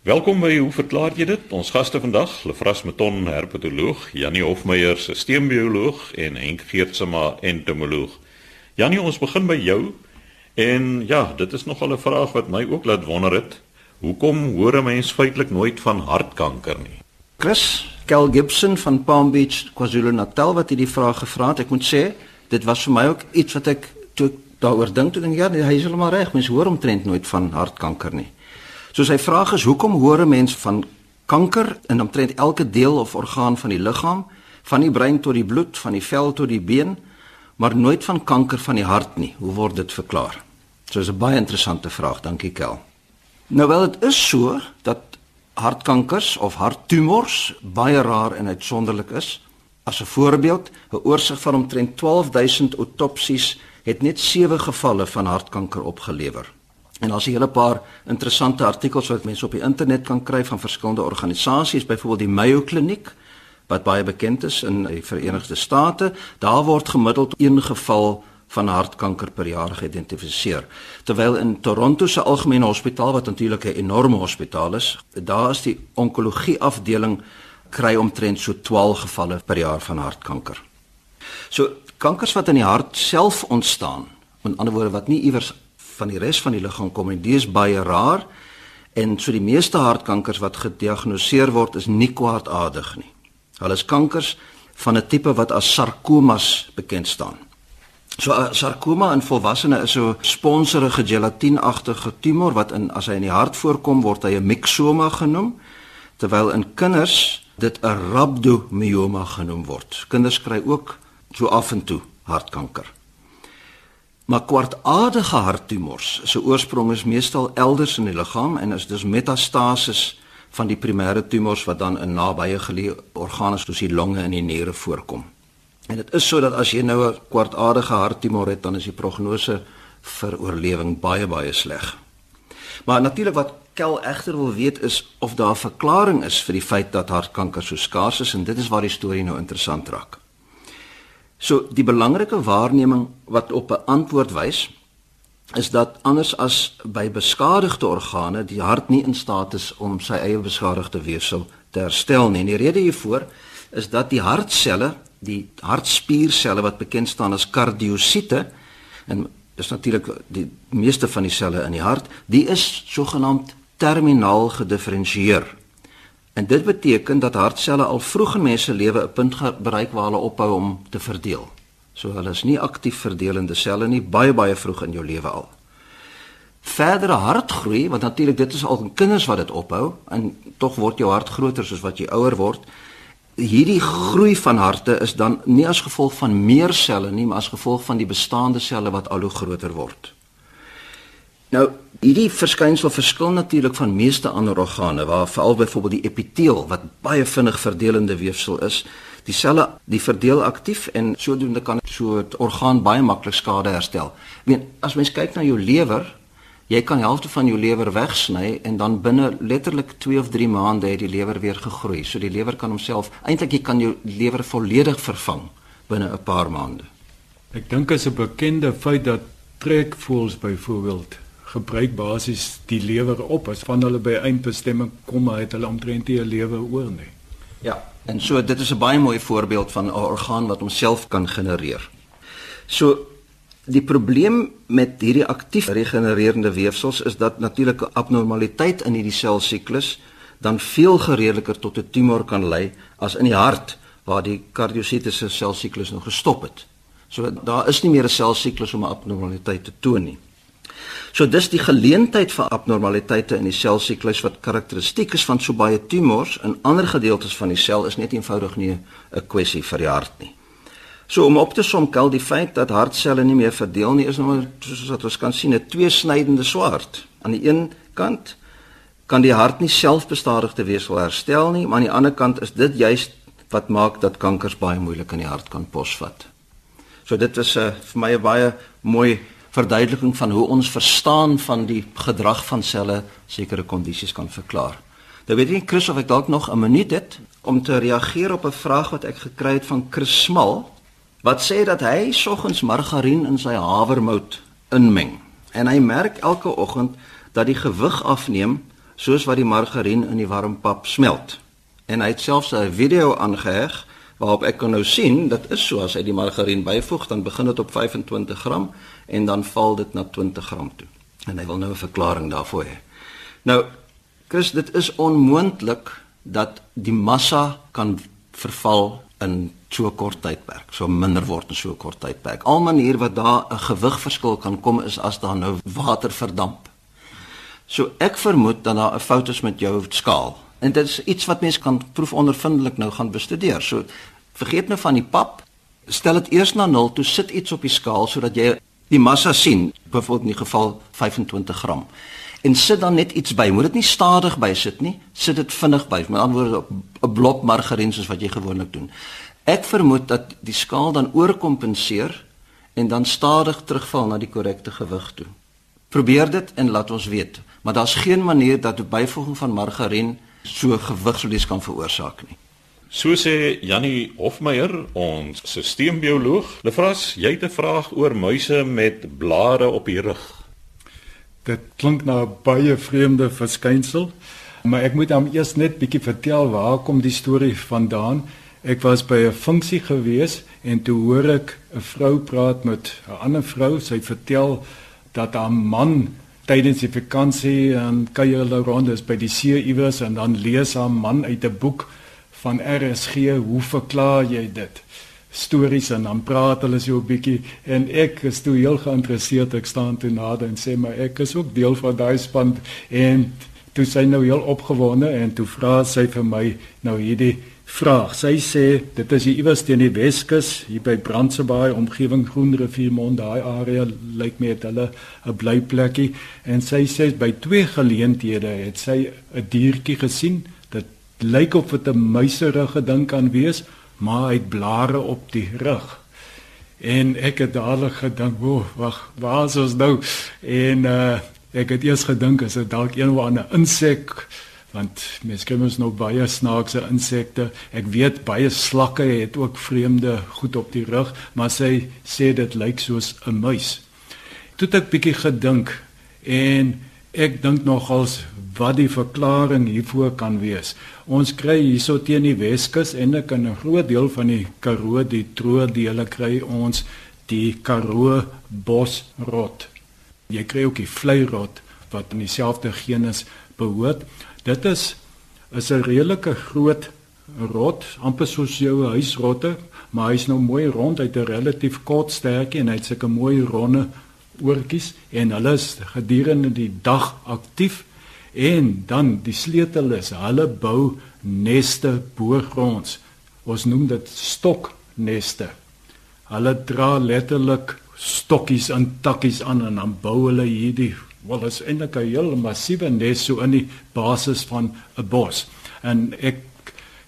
Welkom by Hoe verklaar jy dit? Ons gaste vandag, Lefras Meton, herpetoloog, Janie Hofmeyer, sisteembioloog en Henk Geertsma, entomoloog. Janie, ons begin by jou. En ja, dit is nogal 'n vraag wat my ook laat wonder het. Hoekom hoor 'n mens feitelik nooit van hartkanker nie? Chris Kel Gibson van Palm Beach, KwaZulu-Natal wat hierdie vraag gevra het. Ek moet sê, dit was vir my ook iets wat ek toe daaroor dink toe dink ja, hy is heeltemal reg. Mense hoor omtrent nooit van hartkanker nie. So sy vraag is hoekom hoor 'n mens van kanker in omtrent elke deel of orgaan van die liggaam, van die brein tot die bloed, van die vel tot die been, maar nooit van kanker van die hart nie. Hoe word dit verklaar? So dis 'n baie interessante vraag, dankie Kel. Nou wel dit is so dat hartkankers of harttumors baie rar en uitsonderlik is. As 'n voorbeeld, 'n oorsig van omtrent 12000 autopsies het net 7 gevalle van hartkanker opgelewer. En jy 'n hele paar interessante artikels wat mense op die internet kan kry van verskillende organisasies, byvoorbeeld die Mayo Kliniek wat baie bekend is in die Verenigde State, daar word gemiddeld een geval van hartkanker per jaar geïdentifiseer. Terwyl in Toronto se algemene hospitaal wat natuurlik 'n enorme hospitaal is, daar is die onkologie afdeling kry omtrent so 12 gevalle per jaar van hartkanker. So kankers wat in die hart self ontstaan, met ander woorde wat nie iewers van die res van die liggaam kom en dis baie rar en so die meeste hartkankers wat gediagnoseer word is nie kwaadaardig nie. Hulle is kankers van 'n tipe wat as sarkomas bekend staan. So 'n sarkoma in volwassenes is so sponserige gelatienagtige tumor wat in as hy in die hart voorkom word hy 'n myxoma genoem terwyl in kinders dit 'n rhabdomyoma genoem word. Kinders kry ook so af en toe hartkanker. Maar kwartaardige harttumors se oorsprong is meestal elders in die liggaam en is dus metastasis van die primêre tumors wat dan in nabye geleë organe soos die longe en die niere voorkom. En dit is sodat as jy nou 'n kwartaardige harttumor het, dan is die prognose vir oorlewing baie baie sleg. Maar natuurlik wat Kel egter wil weet is of daar 'n verklaring is vir die feit dat hartkanker so skaars is en dit is waar die storie nou interessant raak. So die belangrike waarneming wat op 'n antwoord wys is dat anders as by beskadigde organe die hart nie in staat is om sy eie beskadigde weefsel te herstel nie. En die rede hiervoor is dat die hartselle, die hartspierselle wat bekend staan as kardiosiete en dis natuurlik die meeste van die selle in die hart, die is sogenaamd terminaal gedifferensieer. En dit beteken dat hartselle al vroeg in mense lewe 'n punt bereik waar hulle ophou om te verdeel. So hulle is nie aktief verdelende selle nie baie baie vroeg in jou lewe al. Verdere hartgroei, want natuurlik dit is al in kinders wat dit ophou en tog word jou hart groter soos wat jy ouer word. Hierdie groei van harte is dan nie as gevolg van meer selle nie, maar as gevolg van die bestaande selle wat al hoe groter word. Nou, hierdie verskynsel verskil natuurlik van meeste ander organe waar veral byvoorbeeld die epiteel wat baie vinnig verdelende weefsel is, die selle die verdeel aktief en sodoende kan so 'n orgaan baie maklik skade herstel. Ek meen, as mens kyk na jou lewer, jy kan helfte van jou lewer wegsny en dan binne letterlik 2 of 3 maande het die lewer weer gegroei. So die lewer kan homself eintlik jy kan jou lewer volledig vervang binne 'n paar maande. Ek dink is 'n bekende feit dat trekvoels byvoorbeeld gebruik basies die lewer op as van hulle by eindbestemming kom het hulle omtrent die lewe oor nie. Ja, en so dit is 'n baie mooi voorbeeld van 'n orgaan wat homself kan genereer. So die probleem met hierdie aktief regenererende weefsels is dat natuurlike abnormaliteit in hierdie selsiklus dan veel geredeliker tot 'n tumor kan lei as in die hart waar die kardiositiese selsiklus nou gestop het. So daar is nie meer 'n selsiklus om 'n abnormaliteit te toon nie. So dis die geleentheid vir abnormaliteite in die selsiklus wat karakteristiek is van so baie tumors in ander gedeeltes van die sel is net eenvoudig nie 'n kwessie vir die hart nie. So om op te som kel die feit dat hartselle nie meer verdeel nie is nou soos wat ons kan sien 'n tweesnydende swaard. Aan die een kant kan die hart nie selfbestadigde weefsel herstel nie, maar aan die ander kant is dit juist wat maak dat kankers baie moeilik in die hart kan posvat. So dit is 'n uh, vir my 'n baie mooi verduideliking van hoe ons verstaan van die gedrag van selle sekere kondisies kan verklaar. Nou weet ek Chris of ek dalk nog 'n minuut het om te reageer op 'n vraag wat ek gekry het van Chris Smal wat sê dat hy soggens margarien in sy havermout inmeng en hy merk elke oggend dat die gewig afneem soos wat die margarien in die warm pap smelt. En hy het selfs 'n video aangeheg waarop ek kan nou sien dat is so as hy die margarien byvoeg dan begin dit op 25 gram en dan val dit na 20 gram toe. En hy wil nou 'n verklaring daarvoor hê. Nou Chris, dit is onmoontlik dat die massa kan verval in so kort tydperk, so minder word in so kort tydperk. Al manier wat daar 'n gewigverskil kan kom is as daar nou water verdamp. So ek vermoed dat daar 'n fout is met jou skaal. En dit is iets wat mense kan proefondervindelik nou gaan bestudeer. So vergeet nou van die pap. Stel dit eers na 0 toe sit iets op die skaal sodat jy die massa sien, byvoorbeeld in die geval 25 gram en sit dan net iets by. Moet dit nie stadig by sit nie. Sit dit vinnig by. Met ander woorde 'n blok margarien soos wat jy gewoonlik doen. Ek vermoed dat die skaal dan oorkompenseer en dan stadig terugval na die korrekte gewig toe. Probeer dit en laat ons weet. Maar daar's geen manier dat die byvoeging van margarien so gewigsverlies kan veroorsaak nie. So sê Jannie Hofmeyer, ons sisteembioloog. Lefras, jy het 'n vraag oor muise met blare op die rug. Dit klink na 'n baie vreemde verskynsel, maar ek moet hom eers net bietjie vertel waar kom die storie vandaan. Ek was by 'n funksie gewees en toe hoor ek 'n vrou praat met 'n ander vrou. Sy vertel dat haar man tydens die vakansie en kuier hulle rond is by die see iewers en dan lees haar man uit 'n boek van RSG, hoe verklaar jy dit? stories en dan praat hulle so 'n bietjie en ek is toe heel geïnteresseerd ek staan toe nader en sê maar ek is ook deel van daai span en toe sy nou heel opgewonde en toe vra sy vir my nou hierdie vraag sy sê dit is iewers teen die Weskus hier by Brandsebaai omgewing Groenriviermond daai area lyk my het hulle 'n blyplekkie en sy sê by twee geleenthede het sy 'n diertjie gesien dit lyk of dit 'n muiserige ding kan wees maar hy het blare op die rug. En ek het dadelik gedink, "O, wag, waar is ons nou?" En uh ek het eers gedink as dit dalk een of ander insek want mens kry mos nou baie snaakse insekte. Ek weet baie slakke het ook vreemde goed op die rug, maar sy sê dit lyk soos 'n muis. Toe het ek bietjie gedink en ek dink nogals wat die verklaring hiervoor kan wees. Ons kry hierso teen die Weskus en ek in 'n groot deel van die Karoo, die troodele kry ons die Karoo bosrot. Jy kry ook die vleirot wat in dieselfde genus behoort. Dit is is 'n redelike groot rot, amper soos jou huisrotte, maar hy's nou mooi rond, hy't 'n relatief kort stertjie en hy't sulke mooi ronde oortjies en hulle is gedurende die dag aktief En dan die sleutel is hulle bou neste bo-gronds. Ons noem dit stokneste. Hulle dra letterlik stokkies en takkies aan en dan bou hulle hierdie wel is eintlik 'n heel massiewe nes so in die basis van 'n bos. En ek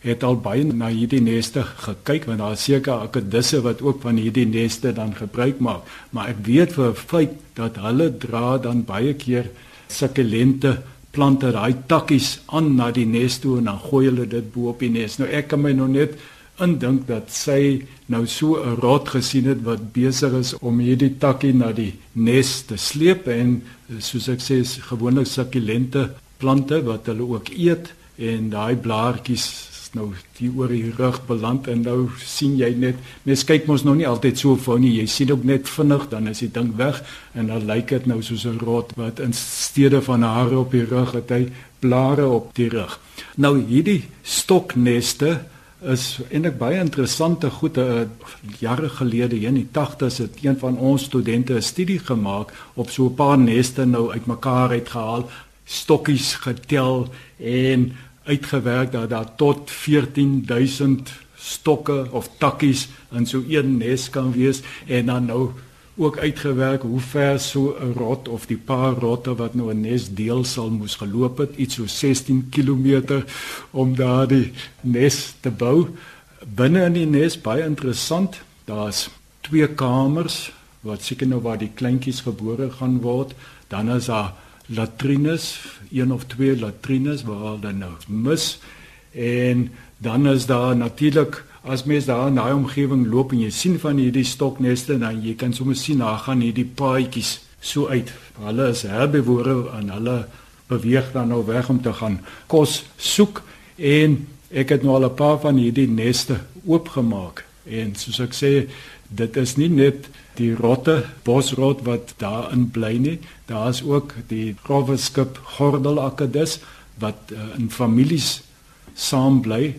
het al baie na hierdie neste gekyk want daar is seker akedisse wat ook van hierdie neste dan gebruik maak, maar ek weet vir 'n feit dat hulle dra dan baie keer sukkulente plante daai takkies aan na die nes toe en dan gooi hulle dit bo op die nes. Nou ek kan my nog net indink dat sy nou so 'n rot gesien het wat besig is om hierdie takkie na die nes te sleep en soos ek sê gewoonlik sukkulente plante wat hulle ook eet en daai blaartjies nou die oor die rug beland en nou sien jy net mens kyk mos nou nie altyd so vir nie jy sien ook net vinnig dan is die ding weg en dan lyk dit nou soos 'n rot wat in steede van hare op die rug het hy blare op die rug. Nou hierdie stokneste is eintlik baie interessante goede uh, jare gelede in die 80s het een van ons studente 'n studie gemaak op so 'n paar neste nou uitmekaar uitgehaal stokkies getel en uitgewerk dat daar tot 14000 stokke of takkies in so een nes kan wees en dan nou ook uitgewerk hoe ver so 'n rot of die paar rotte wat nou 'n nes deel sal moes geloop het iets so 16 km om daardie nes te bou. Binne in die nes baie interessant daar's twee kamers wat seker nou waar die kleintjies gebore gaan word. Dan is daar latrines, een of twee latrines waar hulle nou mis. En dan is daar natuurlik as mens daar in daai omgewing loop en jy sien van hierdie stokneste dan jy kan sommer sien daar gaan hierdie paadjies so uit. Hulle is herbivore en hulle beweeg dan nou weg om te gaan kos soek en ek het nou al 'n paar van hierdie neste oopgemaak. En soos ek sê dit is nie net die rotte bosrot wat daarin bly nie. Daar's ook die growwe skip gordelakkedus wat uh, in families saam bly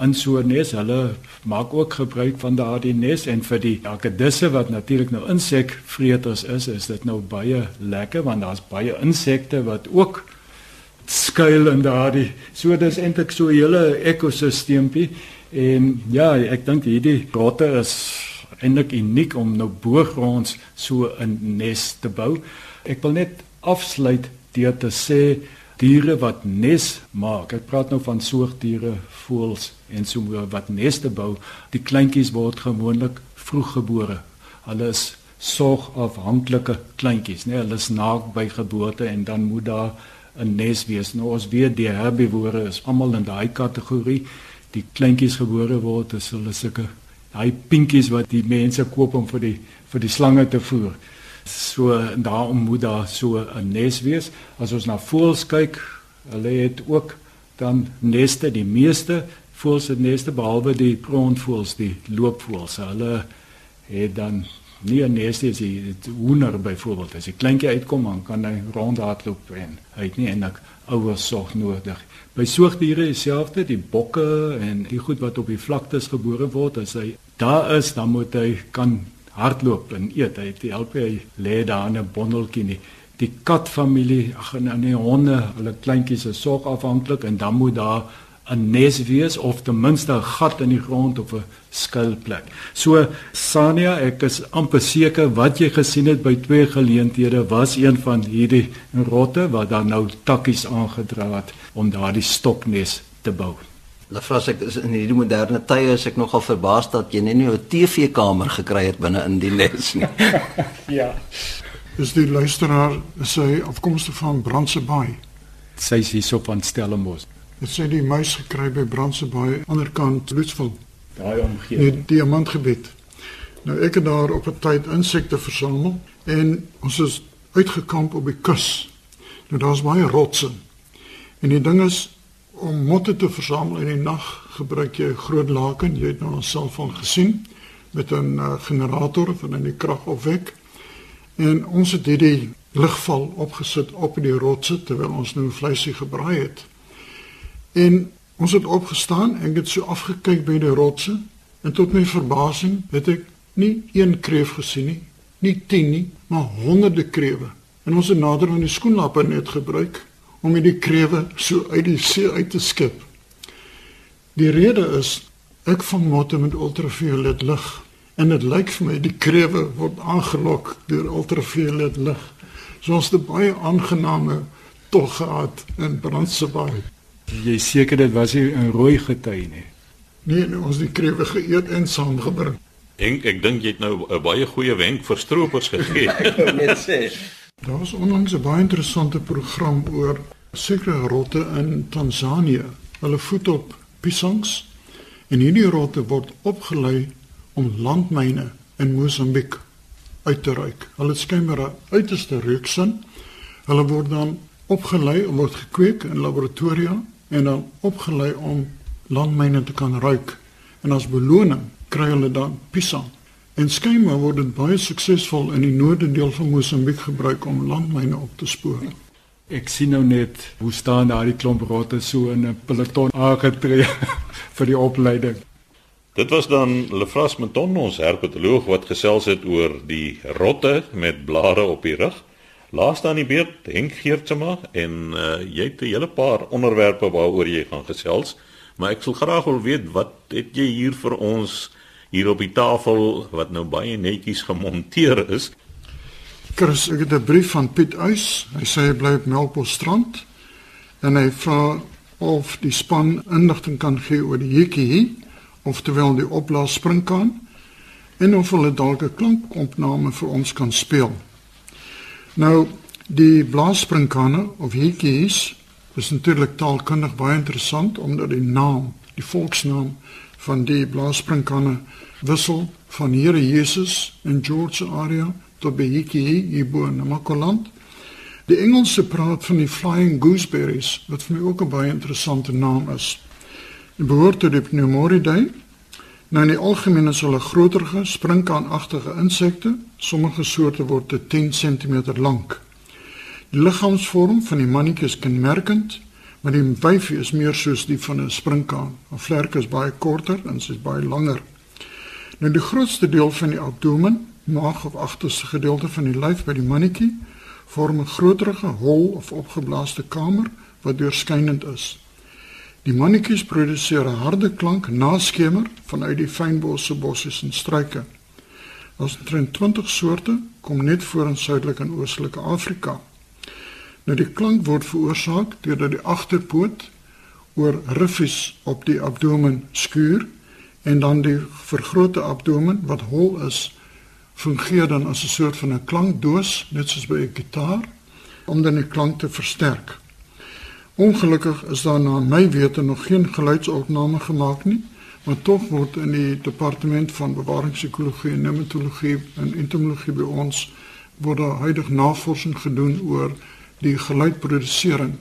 in so 'n nes. Hulle maak ook gebruik van daardie nes en vir die akkedisse wat natuurlik nou insekvreters is, is dit nou baie lekker want daar's baie insekte wat ook skuil in daardie. So dis eintlik so 'n hele ekosisteempie en ja, ek dink hierdie rotte is eintlik uniek om nou boogronds so 'n nes te bou. Ek wil net afsluit deur te sê diere wat nes maak. Ek praat nou van soogdiere, voëls en so wat neste bou. Die kleintjies word gewoonlik vroeggebore. Hulle is sorgafhanklike kleintjies, né? Nee, hulle is naak by geboorte en dan moet daar 'n nes wees. Nou ons weet die herbivore is almal in daai kategorie. Die kleintjies gebore word is hulle sulke daai pinkies wat die mense koop om vir die vir die slange te voer. So daarom moet daar so 'n nes wees. As ons na voëls kyk, hulle het ook dan neste, die meeste voëls het neste behalwe die kroonvoëls, die loopvoëls. Hulle het dan nie 'n nes as jy hoender byvoorbeeld, as 'n kleintjie uitkom, dan kan hy rondhardloop en hy het nie eintlik ouers sorg nodig. By soogdiere dieselfde, die bokke en die goed wat op die vlaktes gebore word, as hy daar is, dan moet hy kan hardloop en eet. Hy het help hy lê daar in 'n bondeltjie nie. Die katfamilie, ag en die honde, hulle kleintjies is sorgafhanklik en dan moet daar 'n nes wees of ten minste 'n gat in die grond of 'n skuilplek. So Sania, ek is amper seker wat jy gesien het by twee geleenthede was een van hierdie rotte wat dan nou takkies aangedra het om daardie stoknes te bou. Lefras ek is in hierdie moderne tye is ek nogal verbaas dat jy net nie 'n TV-kamer gekry het binne in die nes nie. ja. Is die luisteraar sy afkomstig van Brandsebaai? Sy is hierso van Stellenbosch. Het sy die muis gekry by Brandsebaai aan die ander kant Loetsville? Daai omgewing. Die diamantgebied. Nou ek het daar op 'n tyd insekte versamel en ons is uitgekamp op die kus. Nou daar's baie rotse. En die ding is om motte te versamel in die nag gebruik jy 'n groot laken, jy het nou al self van gesien met 'n uh, generator van in die krag opwek. En ons het hierdie ligval opgesit op die rotse terwyl ons nou vleisie gebraai het. En ons het opgestaan en ek het so afgekyk by die rotse en tot my verbasing het ek nie een kreef gesien nie, nie 10 nie, maar honderde krewe. En ons het nader aan die skoenlappe net gebruik om die krewe so uit die see uit te skep. Die rede is ek vang motte met ultraviolet lig en dit lyk vir my die krewe word aangelok deur ultraviolet lig. Soos 'n baie aangename tog gehad in Brandsebaai. Jy seker dit was nie 'n rooi gety nie. Nee, nee, ons die krewe geëet en saamgebring. Ek ek dink jy het nou 'n baie goeie wenk vir stroopers gegee. ek wou net sê Daar was onlangs 'n baie interessante program oor sekere rotte in Tansanië. Hulle voed op piesangs en hierdie rotte word opgelei om landmyne in Mosambiek uit te ruik. Hulle skynbaar 'n uiterste reuksin. Hulle word dan opgelei om word gekweek in laboratoria en dan opgelei om landmyne te kan ruik. En as beloning kry hulle dan piesang. En skynbaar word dit baie suksesvol in die noorde deel van Mosambiek gebruik om landmyne op te spoor. Ek sien nou net hoe staan daai klomp rotte so in 'n peloton aangetree vir die opleiding. Dit was dan Lefras Menton ons herpetoloog wat gesels het oor die rotte met blare op die rug. Laaste aan die beurt Henk Geertsma en uh, jy het 'n hele paar onderwerpe waaroor jy gaan gesels, maar ek sal graag wil weet wat het jy hier vir ons hier op die tafel wat nou baie netjies gemonteer is. Chris, ek het 'n brief van Piet Uys. Hy sê hy bly op Melkbosstrand en hy vra of die span inligting kan gee oor die hekkie, oftewel die opblaas springkaan en of hulle dalk 'n klankopname vir ons kan speel. Nou, die blaasspringkane of hekkies is natuurlik taalkundig baie interessant omdat die naam, die volksnaam van die blaasspringkane wissel van Here Jesus in George area tot by Hiki hier bo in Makoland. Die Engelse praat van die flying gooseberries wat vir my ook 'n baie interessante naam is. Dit behoort tot die Pneumoridae. Nou in die algemeen is hulle groterige, sprinkaanagtige insekte. Sommige soorte word tot 10 cm lank. Die liggaamsvorm van die mannetjie is kenmerkend, maar die wyfie is meer soos die van 'n sprinkaan. 'n Vlerk is baie korter en sy is baie langer. Nou die grootste deel van die abdomen, maag of agterste gedeelte van die lyf by die mannetjie vorm 'n groterige hol of opgeblaaste kamer wat deurskynend is. Die mannetjies produseer 'n harde klank na skemer vanuit die fynbosse bossies en struike. Ons het 20 soorte kom net voor in suidelike en oostelike Afrika. Nou die klank word veroorsaak deurdat die agterpoot oor riffies op die abdomen skuur en dan die vergrote abdomen wat hol is fungeer dan as 'n soort van 'n klankdoos, net soos by 'n gitaar, om dan die klank te versterk. Ongelukkig is daar na my wete nog geen geluidsopname gemaak nie, maar tog word in die departement van bewaringsekologie en nematologie en entomologie by ons word daar huidig navorsing gedoen oor die geluidprodusering.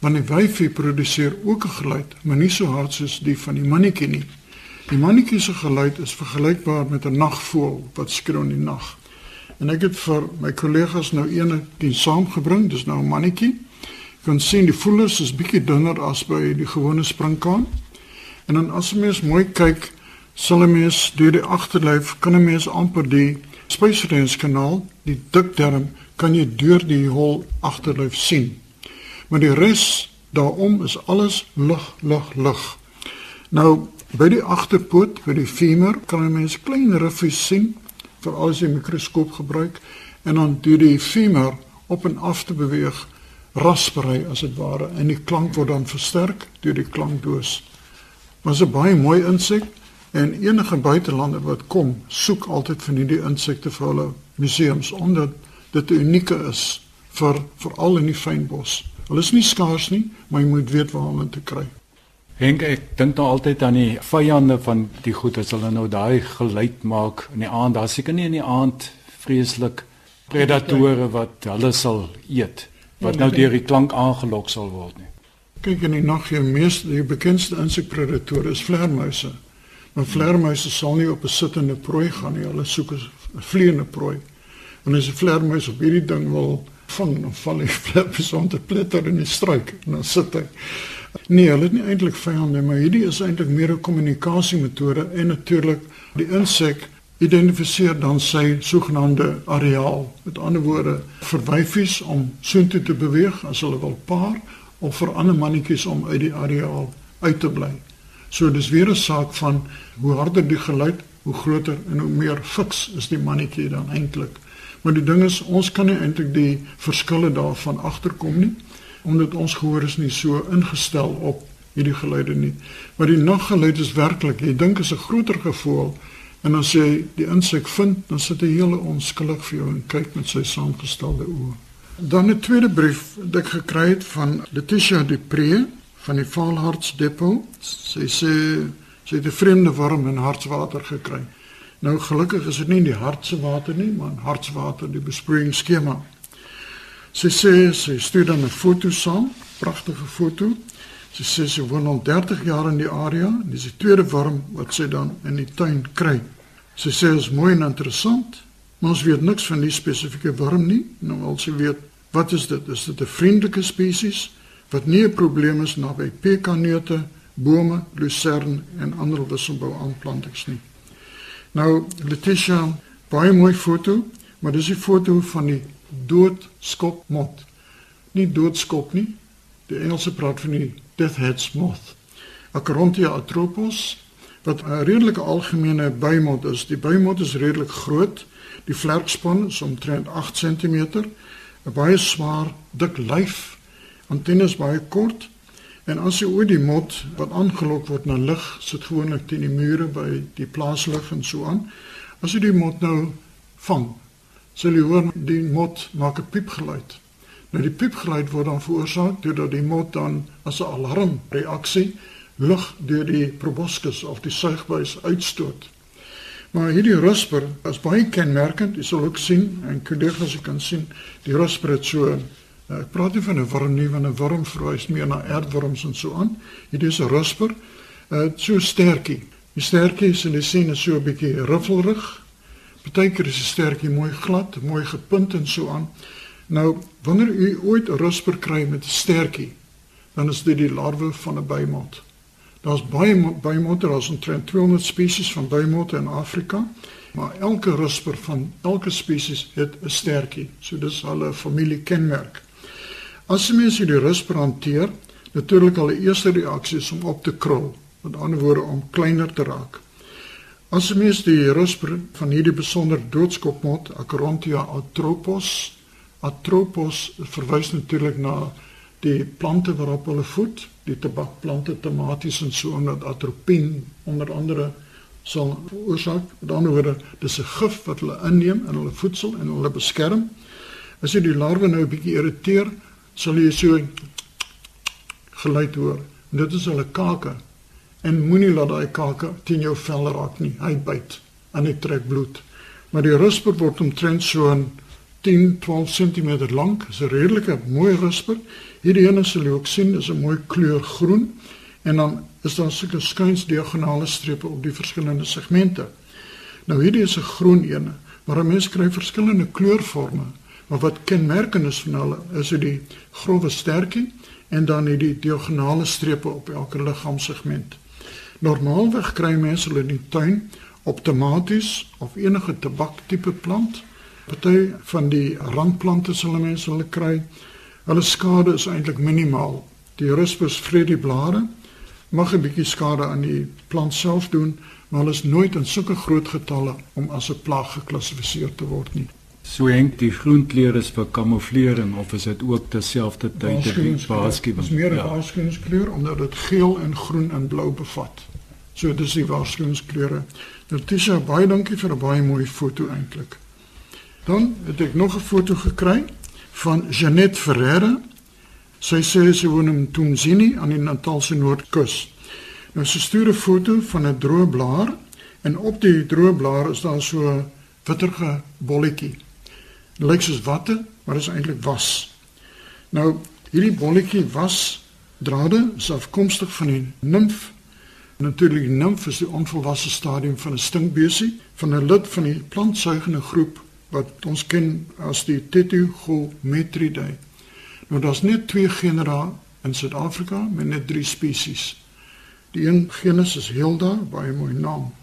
Want die wyfie produseer ook 'n geluid, maar nie so hard soos die van die mannetjie nie. Die mannetjie se geluid is vergelykbaar met 'n nagvoël wat skreeu in die nag. En ek het vir my kollegas nou eene dien saamgebring, dis nou 'n mannetjie. Jy kan sien die voelers is bietjie dunner as by die gewone sprinkaan. En dan as 'n mens mooi kyk, sal 'n mens deur die agterlyf kan 'n mens amper die spysverteringskanaal, die dikdarm, kan jy deur die hol agterlyf sien. Maar die res daarom is alles lig, lig, lig. Nou By die agterpoot, by die femur, kan 'n mens klein riffies sien, veral as jy mikroskoop gebruik en dan deur die femur op en af te beweeg, raspery as dit ware en die klank word dan versterk deur die klankdoos. Is 'n baie mooi insek en enige buitelander wat kom, soek altyd van hierdie insekte vir hulle museums omdat dit uniek is vir veral in die fynbos. Hulle is nie skaars nie, maar jy moet weet waar om hulle te kry. Henk, ek dink nou altyd aan die vyande van die goed as hulle nou daai geluid maak in die aand. Daar seker nie in die aand vreeslik predatore wat hulle sal eet wat nou deur die klank aangelok sal word nie. Kyk in die nag jou meeste die bekendste insekpredatore is vleermuise. Maar vleermuise sal nie op 'n sittende prooi gaan nie. Hulle soek 'n vliegende prooi. En as 'n vleermuis op hierdie ding wil vang, dan val hy vleermuis onder pletter in die struik en dan sit hy Nee, hulle het nie eintlik vyande, maar hierdie is eintlik meer 'n kommunikasiemetode en natuurlik die insek identifiseer dan sy sogenaamde areaal. Met ander woorde, vir wyfies om soontoe te beweeg as hulle wil paar of vir ander mannetjies om uit die areaal uit te bly. So dis weer 'n saak van hoe harder die geluid, hoe groter en hoe meer fiks is die mannetjie dan eintlik. Maar die ding is, ons kan nie eintlik die verskille daarvan agterkom nie omdat ons gehoor is nie so ingestel op hierdie geluide nie. Maar die naggeluid is werklik, jy dink is 'n groter gevoel en as jy die insek vind, dan sit hy hele onskuldig vir jou en kyk met sy saamgestelde oë. Dan 'n tweede brief wat ek gekry het van Letitia Dupré van die Vaalharts Depot. Sy sê sy het 'n vreemde worm in hartswater gekry. Nou gelukkig is dit nie die hartse water nie, maar hartswater die besproeiingsskema. Sy sê sy stuur dan 'n foto saam, pragtige foto. Sy sê sy woon al 30 jaar in die area en dis die tweede worm wat sy dan in die tuin kry. Sy sê is mooi en interessant, maar ons weet niks van die spesifieke worm nie. Nou al sy weet, wat is dit? Is dit 'n vriendelike spesies wat nie 'n probleem is naby pekanneute, bome, lucern en ander wisselbou aanplantings nie. Nou Letitia, baie mooi foto, maar dis 'n foto van die doodskop mot. Nie doodskop nie. Die Engelse praat van die death head moth. Acarontia atropos wat 'n redelike algemene buimot is. Die buimot is redelik groot. Die vlerkspan is omtrent 8 cm. 'n Baie swaar, dik lyf. Antennes baie kort. En as jy oor die mot wat aangelok word na lig, sit gewoonlik teen die mure by die plaaslig en so aan. As jy die mot nou vang, sal jy hoor die mot maak 'n piepgeluid. Nou die piepgeluid word dan veroorsaak deurdat die mot dan as 'n alarmreaksie lug deur die proboscis of die suigbuis uitstoot. Maar hierdie rusper is baie kenmerkend. Jy sal ook sien en kollegas kan sien die rusper het so Uh, ek praat nie van 'n worm nie, want 'n worm verwys meer na aardworms en so aan. Hierdie is 'n rusper. Uh so sterkie. Die sterkie is in die sien is so 'n bietjie ruffelrig. Partykeer is die sterkie mooi glad, mooi gepunt en so aan. Nou, wanneer u ooit 'n rusper kry met 'n sterkie, dan is dit die larwe van 'n bymot. Daar's baie bymotte, daar's omtrent 200 spesies van bymotte in Afrika, maar elke rusper van elke spesies het 'n stertjie. So dis hulle familiekenmerk. As jy mens hierdie rusper hanteer, natuurlik al die eerste reaksie is om op te krul, met ander woorde om kleiner te raak. As jy mens die rusper van hierdie besonder doodskopmot, Acherontia atropos, atropos verwys natuurlik na die plante waarop hulle voed, die tabakplante, tomaties en so omdat atropien onder andere sal veroorsaak. Met ander woorde, dis 'n gif wat hulle inneem in hulle voedsel en hulle beskerm. As jy die larwe nou 'n bietjie irriteer, sal jy so geluid hoor. Dit is hulle kake. En moenie laat daai kake teen jou vel raak nie. Hy byt en hy trek bloed. Maar die rusper word omtrent so 'n 10, 12 cm lank. Dis 'n redelike mooi rusper. Hierdie ene sal jy ook sien, is 'n mooi kleur groen en dan is daar sulke skuins diagonale strepe op die verskillende segmente. Nou hierdie is 'n groen ene, maar 'n mens kry verskillende kleurforme, maar wat kenmerkend is van hulle is die grouwe sterkie en dan hierdie diagonale strepe op elke liggaamsegment. Normaalweg kry mense hulle in die tuin op tomaties of enige tabaktipe plant. Party van die randplante sal mense hulle kry Hulle skade is eintlik minimaal. Die vreet die blare, mag 'n bietjie skade aan die plant self doen, maar hulle is nooit in sulke groot getalle om as 'n plaag geklassifiseer te word nie. So henk die groenkleur is vir kamouflering of is dit ook terselfdertyd 'n waarskuwing? Dit is meer 'n ja. waarskuwingskleur omdat dit geel en groen en blou bevat. So dis die waarskuwingskleure. Nou Tisha, baie dankie vir 'n baie mooi foto eintlik. Dan het ek nog 'n foto gekry van Janet Ferreira. Sy sê sy woon in Tumzini aan die Natalse Noordkus. Nou sy stuur 'n foto van 'n droë blaar en op die droë blaar is daar so witterige bolletjie. Lyk soos watte, maar dit is eintlik was. Nou hierdie bolletjie was drade is afkomstig van die nimf. Natuurlik nimf is die onvolwasse stadium van 'n stinkbesie van 'n lid van die plantsuigende groep wat ons ken as die Tetugometridae. Nou daar's net twee genera in Suid-Afrika met net drie spesies. Die een genus is Hilda, baie mooi naam.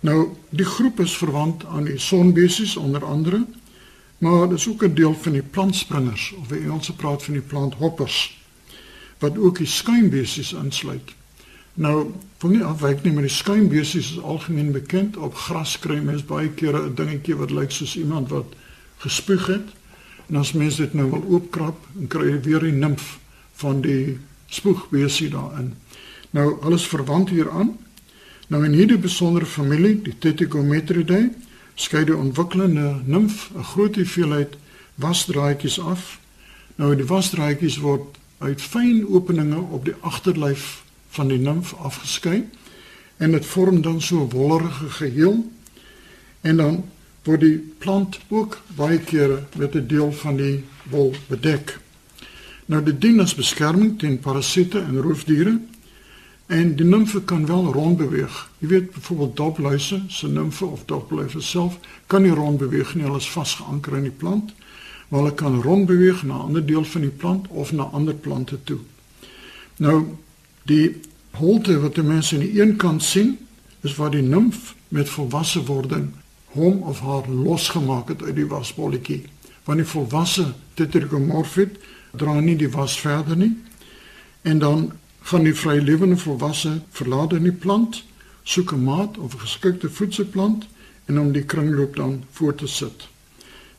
Nou die groep is verwant aan die sonbesies onder andere, maar dit is ook 'n deel van die plantspringers of die Engelse praat van die planthoppers wat ook die skuimbesies insluit. Nou, wil nie afwyk nie, maar die skuimbesies is algemeen bekend op gras kry mens baie kere 'n dingetjie wat lyk soos iemand wat gespoeg het. En as mens dit nou wil oopkrap, dan kry jy weer die nimf van die spoegbesie daarin. Nou, alles verwant hieraan. Nou in hierdie besondere familie, die Tetragometridae, skei die ontwikkelende nimf 'n groot hoeveelheid wasdraadjies af. Nou die wasdraadjies word uit fyn openinge op die agterlyf van die nimf afgeskei en dit vorm dan so 'n wollerige geheel en dan word die plant ook baie kere met 'n deel van die wol bedek. Nou dit dien as beskerming teen parasiete en roofdiere en die nimfe kan wel rond beweeg. Jy weet byvoorbeeld dopluise, se nimfe of dopluise self kan nie rond beweeg nie, hulle is vasgeanker in die plant, maar hulle kan rond beweeg na 'n ander deel van die plant of na ander plante toe. Nou Die holte wat die mense aan die een kant sien, is waar die nimf met volwasse wording hom of haar losgemaak het uit die wasbolletjie. Wanneer die volwasse tetragomorfid dra nie die was verder nie en dan gaan die vrylewende volwasse verlaat in die plant, soek 'n maat of 'n geskikte voedselplant en om die kringloop dan voort te sit.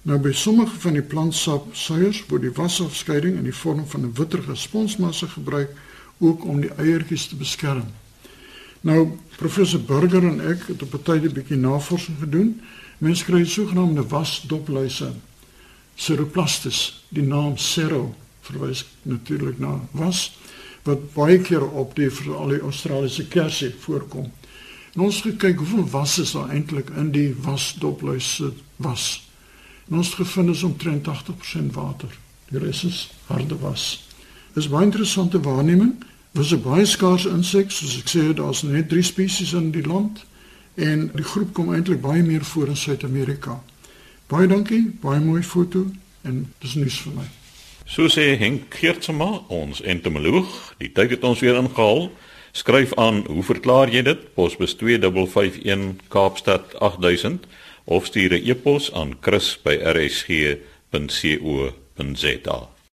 Nou by sommige van die plantsap suiers word die wasafskeiding in die vorm van 'n witterige sponsmassa gebruik ook om die eiertjies te beskerm. Nou professor Burger en ek het op 'n tyd 'n bietjie navorsing gedoen. Mense kry sogenaamde wasdopluise. Ceroplastis, die naam Cero verwys natuurlik na was wat baie keer op die veral die Australiese kersie voorkom. En ons gekyk hoeveel was is daar eintlik in die wasdopluise was. En ons gevind is omtrent 80% water. Die res is harde was. Dis baie interessante waarneming. Was 'n baie skaars insek, soos ek sê, daar's net 3 spesies in die land en die groep kom eintlik baie meer voor in Suid-Amerika. Baie dankie, baie mooi foto en dis nuus vir my. So sê Henk Geertsma, ons entomoloog, die tyd het ons weer ingehaal. Skryf aan, hoe verklaar jy dit? Posbus 2551 Kaapstad 8000 of stuur 'n e-pos aan chris@rsg.co.za.